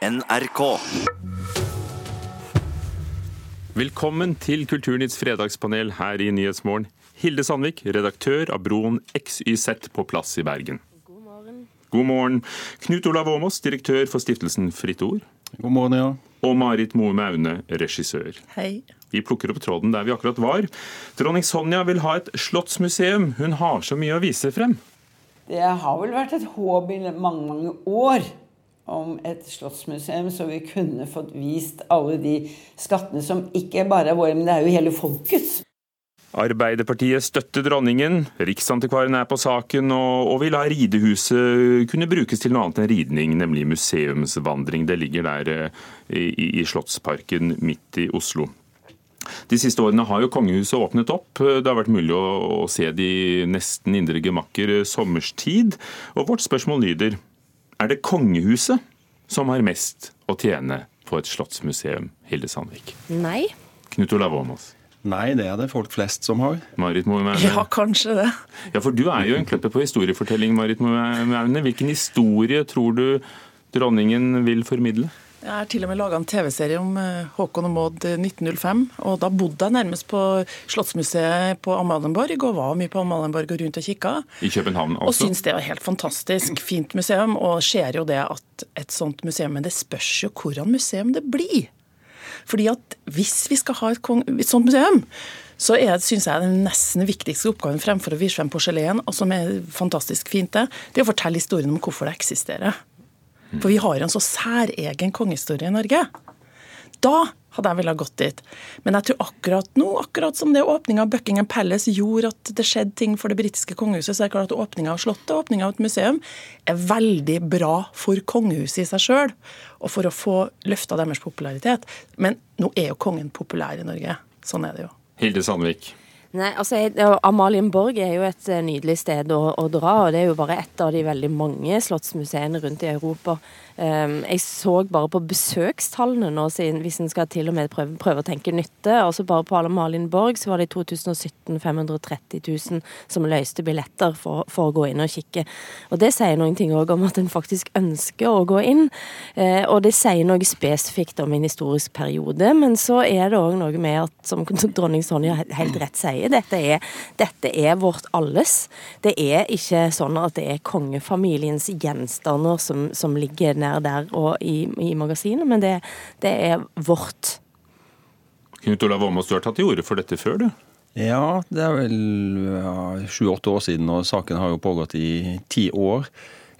NRK. Velkommen til Kulturnytts fredagspanel her i Nyhetsmorgen. Hilde Sandvik, redaktør av Broen XYZ på plass i Bergen. God morgen. God morgen. Knut Olav Åmås, direktør for stiftelsen Fritt Ord. God morgen, ja. Og Marit Moe Maune, regissør. Hei. Vi plukker opp tråden der vi akkurat var. Dronning Sonja vil ha et slottsmuseum. Hun har så mye å vise frem. Det har vel vært et håp i mange, mange år om et slottsmuseum, så vi kunne fått vist alle de skattene som ikke bare er våre, men det er jo hele folkets. Arbeiderpartiet støtter dronningen, Riksantikvaren er på saken og, vil ha ridehuset kunne brukes til noe annet enn ridning, nemlig museumsvandring. Det ligger der eh, i, Slottsparken midt i Oslo. De siste årene har jo kongehuset åpnet opp. Det har vært mulig å se de nesten indre gemakker sommerstid. Og vårt spørsmål lyder er det kongehuset som har mest å tjene på et slottsmuseum, Hilde Sandvik? Nei. Knut Olav Åmås. Nei, det er det folk flest som har. Marit Moe Ja, kanskje det. Ja, for du er jo en kløpper på historiefortelling, Marit Moe Maune. Hvilken historie tror du dronningen vil formidle? Jeg har til og med laga en TV-serie om eh, Håkon og Maud 1905. og Da bodde jeg nærmest på Slottsmuseet på Amalienborg og var mye på Amalienborg og rundt og kikka. I København også? Og syns det var helt fantastisk fint museum. Og ser jo det at et sånt museum Men det spørs jo hvordan museum det blir. Fordi at hvis vi skal ha et, et sånt museum, så er, synes jeg den nesten viktigste oppgaven fremfor å vise frem porselen, og som er fantastisk fint, det, det er å fortelle historien om hvorfor det eksisterer. For vi har en så særegen kongehistorie i Norge. Da hadde jeg villet gått dit. Men jeg tror akkurat nå, akkurat som det åpninga av Buckingham Palace gjorde at det skjedde ting for det britiske kongehuset, så er det klart at åpninga av Slottet, åpninga av et museum, er veldig bra for kongehuset i seg sjøl, og for å få løfta deres popularitet. Men nå er jo kongen populær i Norge. Sånn er det jo. Hilde Sandvik. Nei, altså, jeg- Borg er jo et eh, nydelig sted å, å dra, og det er jo bare ett av de veldig mange slottsmuseene rundt i Europa. Um, jeg så bare på besøkstallene nå, hvis en skal til og med prøve, prøve å tenke nytte. Altså Bare på Amalienborg så var det i 2017 530 000 som løste billetter for, for å gå inn og kikke. Og Det sier noen ting også om at en faktisk ønsker å gå inn. Uh, og det sier noe spesifikt om en historisk periode, men så er det òg noe med at, som dronning Sonja helt rett sier, dette er, dette er vårt alles. Det er ikke sånn at det er kongefamiliens gjenstander som, som ligger nær der og i, i magasinet, men det, det er vårt. Knut Olav Åmås, du har tatt til orde for dette før, du? Ja, det er vel sju-åtte år siden, og saken har jo pågått i ti år.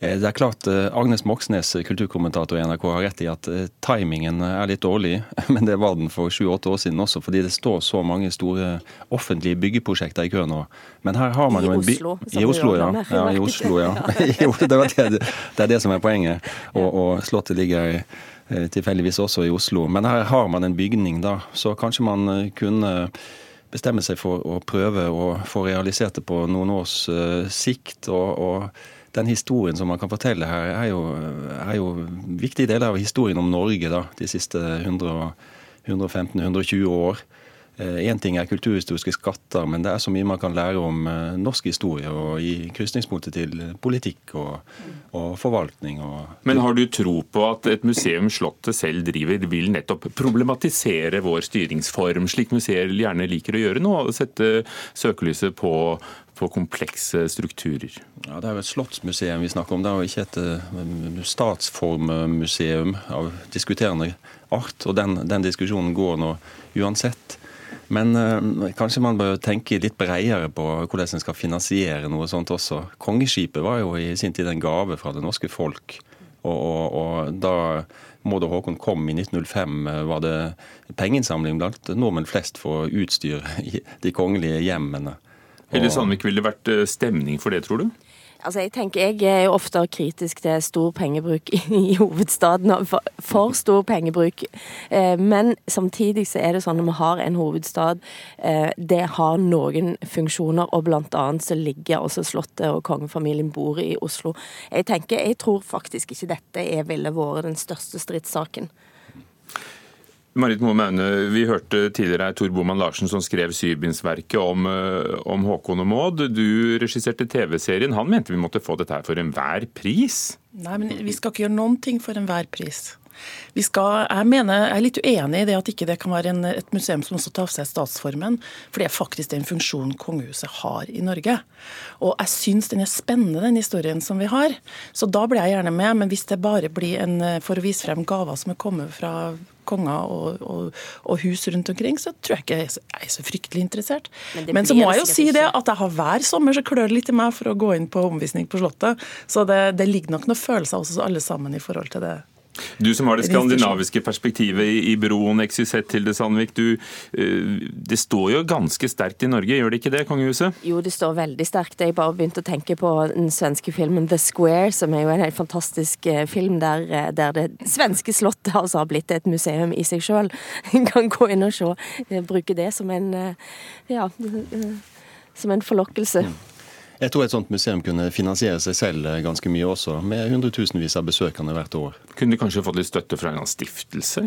Eh, Det er klart eh, Agnes Moxnes, kulturkommentator i NRK, har rett i at eh, timingen er litt dårlig. Men det var den for sju-åtte år siden også, fordi det står så mange store offentlige byggeprosjekter i kø nå. Men her har man I jo en by- Oslo, I Oslo, ja. ja. I Oslo, ja. Det, var det, det er det som er poenget. Og, og Slottet ligger eh, tilfeldigvis også i Oslo. Men her har man en bygning, da. Så kanskje man eh, kunne bestemme seg for å prøve å få realisert det på noen års eh, sikt. og, og den historien som man kan fortelle her, er jo, er jo viktige deler av historien om Norge da, de siste 115-120 år. Én ting er kulturhistoriske skatter, men det er så mye man kan lære om eh, norsk historie og gi krysningspunktet til politikk og, og forvaltning. Og, Men har du tro på at et museum Slottet selv driver, vil nettopp problematisere vår styringsform, slik museer gjerne liker å gjøre nå? og Sette søkelyset på, på komplekse strukturer? Ja, Det er jo et slottsmuseum vi snakker om, det er jo ikke et eh, statsformmuseum av diskuterende art. Og den, den diskusjonen går nå uansett. Men øh, kanskje man bør tenke litt bredere på hvordan en skal finansiere noe sånt også. Kongeskipet var jo i sin tid en gave fra det norske folk. Og, og, og da Maud og Håkon kom i 1905, eh, var det pengeinnsamling blant nordmenn flest for å utstyre i de kongelige hjemmene. Eller Sandvik, ville det vært eh, stemning for det, tror du? Altså, jeg tenker jeg er jo ofte kritisk til stor pengebruk i hovedstaden. For, for stor pengebruk. Eh, men samtidig så er det sånn at vi har en hovedstad. Eh, det har noen funksjoner, og blant annet så ligger også Slottet og kongefamilien bor i Oslo. Jeg tenker, jeg tror faktisk ikke dette ville vært den største stridssaken. Marit Moe Maune, vi hørte tidligere Tor Boman Larsen som skrev syvbindsverket om, eh, om Håkon og Maud. Du regisserte TV-serien. Han mente vi måtte få dette her for enhver pris. Nei, men vi skal ikke gjøre noen ting for enhver pris. Vi skal, jeg mener, jeg er litt uenig i det at ikke det kan være en, et museum som også tar av seg statsformen. For det er faktisk den funksjonen kongehuset har i Norge. Og jeg syns den er spennende, den historien som vi har. Så da blir jeg gjerne med. Men hvis det bare blir en, for å vise frem gaver som er kommet fra konger og, og, og, hus rundt omkring, så tror jeg ikke jeg er så fryktelig interessert. Men, Men så må jeg jo si det at jeg har hver sommer så klør det litt i meg for å gå inn på omvisning på Slottet. Så det, det ligger nok noen følelser hos oss alle sammen i forhold til det. Du som har det skandinaviske perspektivet i, broen XYZ til det, Sandvik. Du, eh, det står jo ganske sterkt i Norge, gjør det ikke det, kongehuset? Jo, det står veldig sterkt. Jeg bare begynte å tenke på den svenske filmen The Square, som er jo en helt fantastisk eh, film der, eh, der det svenske slottet altså har blitt et museum i seg sjøl. En kan gå inn og se, bruke det som en, ja, som en forlokkelse. Jeg tror et sånt museum kunne finansiere seg selv ganske mye også, med hundretusenvis av besøkende hvert år. Kunne de kanskje fått litt støtte fra en stiftelse?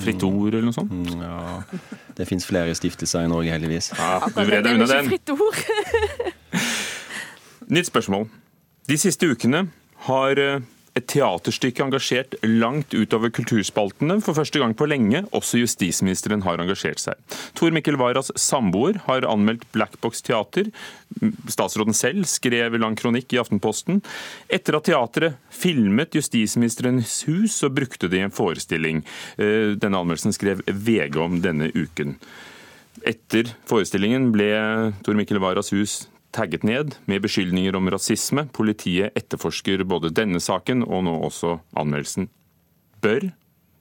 Fritt mm. ord eller noe sånt? Mm, ja, Det fins flere stiftelser i Norge, heldigvis. Ja, du vred deg unna den. Fritt ord. Nytt spørsmål. De siste ukene har eh, et teaterstykke engasjert langt utover kulturspaltene. For første gang på lenge også justisministeren har engasjert seg. Tor Mikkel Waras samboer har anmeldt Black Box teater. Statsråden selv skrev lang kronikk i Aftenposten. Etter at teatret filmet justisministerens hus, så brukte de en forestilling. Eh, denne anmeldelsen skrev VG om denne uken. Etter forestillingen ble Tor Mikkel Waras hus tagget ned med beskyldninger om rasisme. Politiet etterforsker både denne saken og nå også anmeldelsen. Bør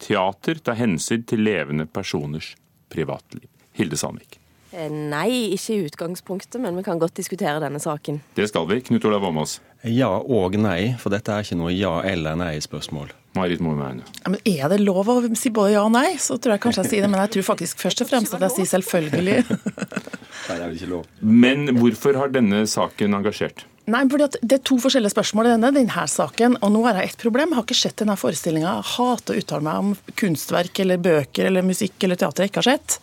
teater ta hensyn til levende personers privatliv? Hilde Sandvik. Eh, nei, ikke i utgangspunktet, men vi kan godt diskutere denne saken. Det skal vi. Knut Olav Åmås. Ja og nei, for dette er ikke noe ja eller nei-spørsmål. Marit Moemeine. Men er det lov å si både ja og nei, så tror jeg kanskje jeg sier det. Men jeg tror faktisk først og fremst at jeg sier selvfølgelig. nei, det er vel ikke lov. Men hvorfor har denne saken engasjert? Nei, fordi Det er to forskjellige spørsmål i denne, denne saken. og Nå har jeg ett problem. Jeg har ikke sett denne forestillinga. Hater å uttale meg om kunstverk eller bøker eller musikk eller teater jeg ikke har sett.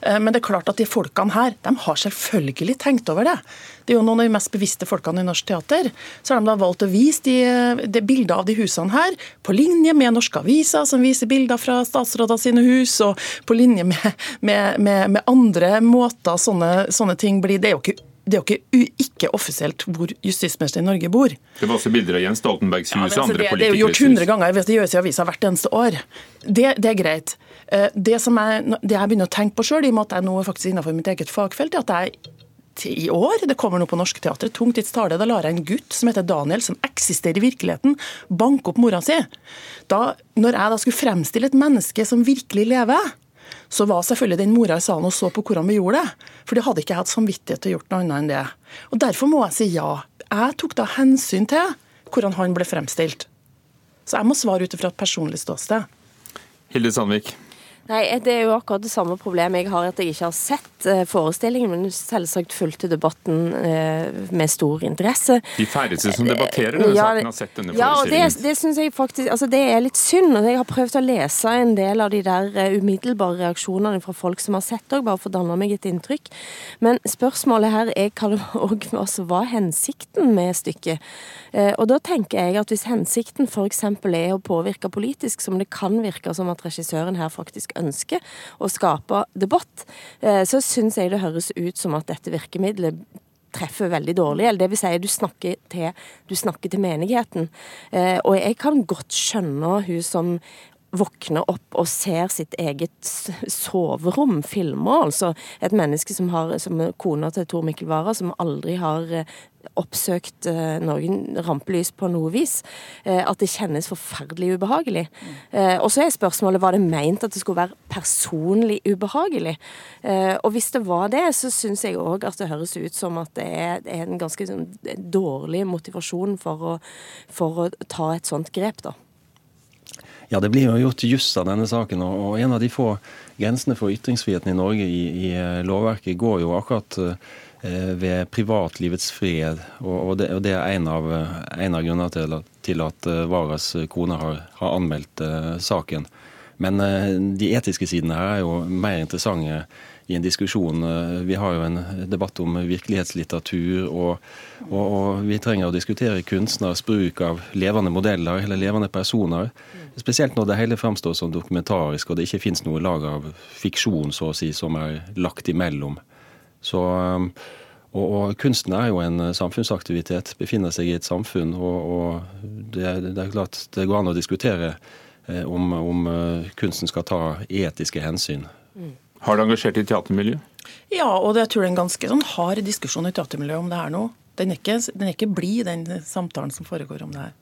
Eh, men det er klart at de folkene her de har selvfølgelig tenkt over det. Det er jo noen av de mest bevisste folkene i norsk teater. Så har de da valgt å vise de, de bilder av de husene her på linje med norske aviser, som viser bilder fra statsråder sine hus, og på linje med, med, med, med andre måter sånne, sånne ting blir. Det er jo ikke det er jo ikke, ikke offisielt hvor justisministeren i Norge bor. Det var også bilder av Jens Stoltenbergs hus ja, og andre det. Det er jo gjort 100 ganger, det gjøres i avisa hvert eneste år. Det, det er greit. Eh, det, som jeg, det jeg begynner å tenke på sjøl, i og med at jeg nå er faktisk innenfor mitt eget fagfelt, er at jeg i år, det kommer nå på Norske Teatret, Tungtids tale, da lar jeg en gutt som heter Daniel, som eksisterer i virkeligheten, banke opp mora si. Da, når jeg da skulle fremstille et menneske som virkelig lever, så var selvfølgelig den mora i salen og så på hvordan vi gjorde det. For det hadde ikke hatt samvittighet til å gjort noe annet enn det. Og Derfor må jeg si ja. Jeg tok da hensyn til hvordan han ble fremstilt. Så jeg må svare ut ifra et personlig ståsted. Hilde Sandvik. Nei, Det er jo akkurat det samme problemet jeg har, at jeg ikke har sett uh, forestillingen, men selvsagt fulgte debatten uh, med stor interesse. De færreste som debatterer denne ja, saken, har sett denne ja, forestillingen. Ja, og det, det synes jeg faktisk, altså det er litt synd. og Jeg har prøvd å lese en del av de der uh, umiddelbare reaksjonene fra folk som har sett det, bare for å danne meg et inntrykk. Men spørsmålet her er hva det også altså, var hensikten med stykket. Og da tenker jeg at hvis hensikten f.eks. er å påvirke politisk, som det kan virke som at regissøren her faktisk ønsker å skape debatt, eh, så syns jeg det høres ut som at dette virkemidlet treffer veldig dårlig. eller det vil si, du snakker til, du snakker til menigheten. Eh, og jeg kan godt skjønne hun som våkner opp og ser sitt eget soverom filmer. Altså et menneske som har, som kona til Tor Mikkel Wara, som aldri har eh, oppsøkt uh, noen rampelys på noe vis. Uh, at det kjennes forferdelig ubehagelig. Uh, og så er spørsmålet var det meint at det skulle være personlig ubehagelig. og hvis det var det, så syns jeg òg at det høres ut som at det er, en ganske sånn, dårlig motivasjon for å, for å ta et sånt grep, da. Ja, det blir jo gjort juss av denne saken. og En av de få grensene for ytringsfriheten i Norge i, i lovverket går jo akkurat Eh, ved privatlivets fred. Og det, er en av, en av grunnene til at, eh, Varas kone har, har anmeldt saken. Men de etiske sidene her er jo mer interessante i en diskusjon. Vi har jo en debatt om virkelighetslitteratur, og, og, og vi trenger å diskutere kunstners bruk av levende modeller eller levende personer. Spesielt når det hele framstår som dokumentarisk, og det ikke fins noe lag av fiksjon så å si, som er lagt imellom. Så, og, og, Kunsten er jo en samfunnsaktivitet, befinner seg i et samfunn. Og, og det, det, er klart det går an å diskutere eh, om, om kunsten skal ta etiske hensyn. Mm. Har du engasjert i teatermiljøet? Ja, og jeg tror det er en ganske sånn hard diskusjon i teatermiljøet om det her nå. Den er ikke, den er ikke blid, den samtalen som foregår om det her.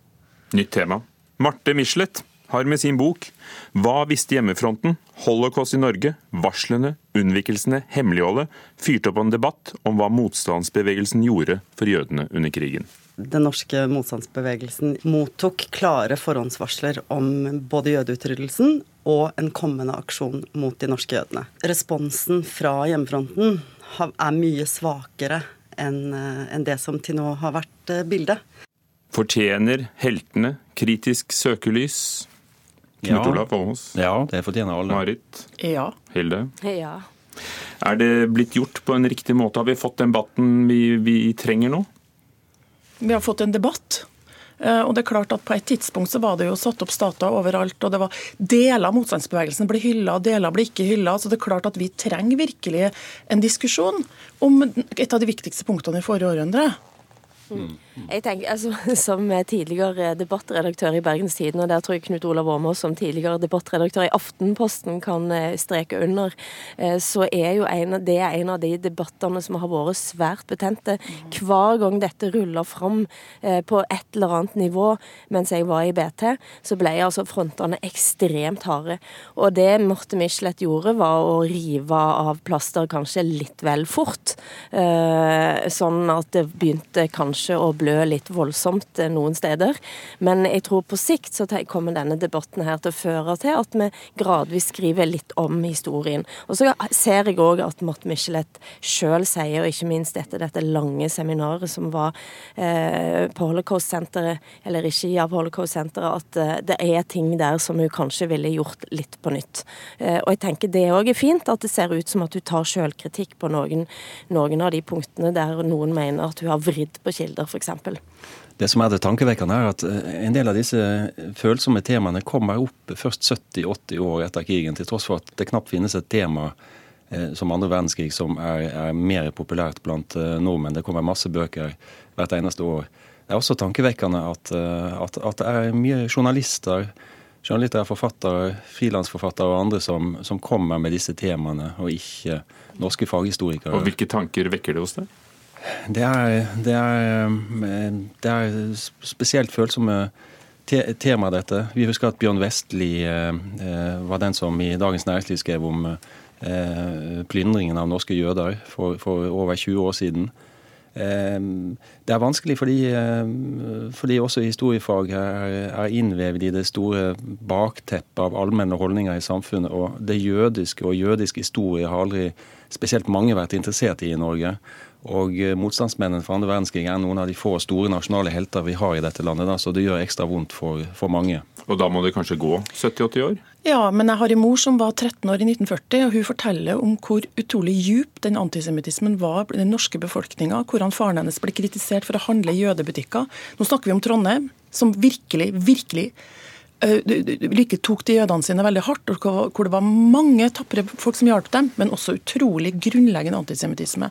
Nytt tema. Marte Michelet har med sin bok 'Hva visste hjemmefronten? Holocaust i Norge. Varslene, unnvikelsene, hemmeligholdet' fyrt opp en debatt om hva motstandsbevegelsen gjorde for jødene under krigen. Den norske motstandsbevegelsen mottok klare forhåndsvarsler om både jødeutryddelsen og en kommende aksjon mot de norske jødene. Responsen fra hjemmefronten er mye svakere enn eh, det som til nå har vært eh, bildet. Fortjener heltene kritisk søkelys? Knut ja. Olav Åmås? Ja, det fortjener alle. Marit? Ja. Hilde? Ja. Er det blitt gjort på en riktig måte? Har vi fått den debatten vi, vi trenger nå? Vi har fått en debatt Eh, og det er klart at På et tidspunkt så var det jo satt opp statuer overalt. og det var Deler av motstandsbevegelsen ble hylla, deler ble ikke hylla. Så det er klart at vi trenger virkelig en diskusjon om et av de viktigste punktene i forrige århundre. Mm. Jeg tenker, altså, Som tidligere debattredaktør i Bergens Tidende, og der tror jeg Knut Olav Åmås som tidligere debattredaktør i Aftenposten kan eh, streke under, eh, så er jo en, det er en av de debattene som har vært svært betente. Hver gang dette ruller fram eh, på et eller annet nivå mens jeg var i BT, så ble altså frontene ekstremt harde. Og det Morte Michelet gjorde, var å rive av plaster kanskje litt vel fort. Sånn at det begynte kanskje å blø litt voldsomt eh, noen steder. Men jeg tror på sikt så kommer denne debatten her til å føre til at vi gradvis skriver litt om historien. Og så ser jeg òg at Marte Michelet sjøl sier, og ikke minst etter dette lange seminaret som var eh, på Holocaust-senteret, eller ikke av Holocaust-senteret, at eh, det er ting der som hun kanskje ville gjort litt på nytt. Eh, og jeg tenker det òg er fint, at det ser ut som at hun tar sjølkritikk på noen, noen av de punktene der noen mener at hun har vridd på kilder, f.eks. Det som er det tankevekkende, er at eh, en del av disse følsomme temaene kommer opp først 70-80 år etter krigen, til tross for at det knapt finnes et tema eh, som andre verdenskrig som er, er mer populært blant eh, nordmenn. Det kommer masse bøker hvert eneste år. Det er også tankevekkende at, at, at det er mye journalister, journalister, forfattere, frilansforfattere og andre som, som kommer med disse temaene, og ikke norske faghistorikere. Og Hvilke tanker vekker det hos deg? Det er, det er, eh, det er spesielt følsomme te tema, dette. Vi husker at Bjørn Vestli eh, eh, var den som i Dagens Næringsliv skrev om plyndringen av norske jøder for, for, over 20 år siden. Det er vanskelig fordi, fordi også historiefag er, er innvevd i det store bakteppet av allmenne holdninger i samfunnet. Og det jødiske og jødisk historie har aldri spesielt mange vært interessert i i Norge. Og eh, motstandsmennene fra andre verdenskrig er noen av de få store nasjonale helter vi har i dette landet. Da, så det gjør ekstra vondt for, for mange. Og da må det kanskje gå 70-80 år? Ja, men jeg har en mor som var 13 år i 1940, og hun forteller om hvor utrolig djup den antisemittismen var i den norske befolkninga. Hvordan faren hennes ble kritisert for å handle i jødebutikker. Nå snakker vi om Trondheim, som virkelig, virkelig like tok de jødene sine veldig hardt, hvor det var mange tapre folk som hjalp dem, men også utrolig grunnleggende antisemittisme.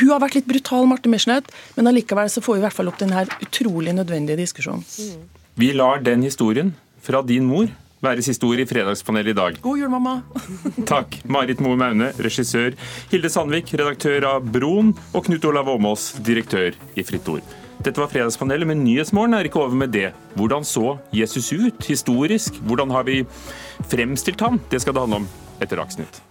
Hun har vært litt brutal, Marte Michelet, men allikevel så får vi i hvert fall opp denne utrolig nødvendige diskusjonen. Mm. Vi lar den historien fra din mor være siste ord i Fredagspanelet i dag. God jul, mamma. Takk. Marit Moe Maune, regissør. Hilde Sandvik, redaktør av Broen. Og Knut Olav Åmås, direktør i Fritt Ord. Dette var Fredagspanelet, men Nyhetsmorgen er ikke over med det. Hvordan så Jesus ut historisk? Hvordan har vi fremstilt ham? Det skal det handle om etter Dagsnytt.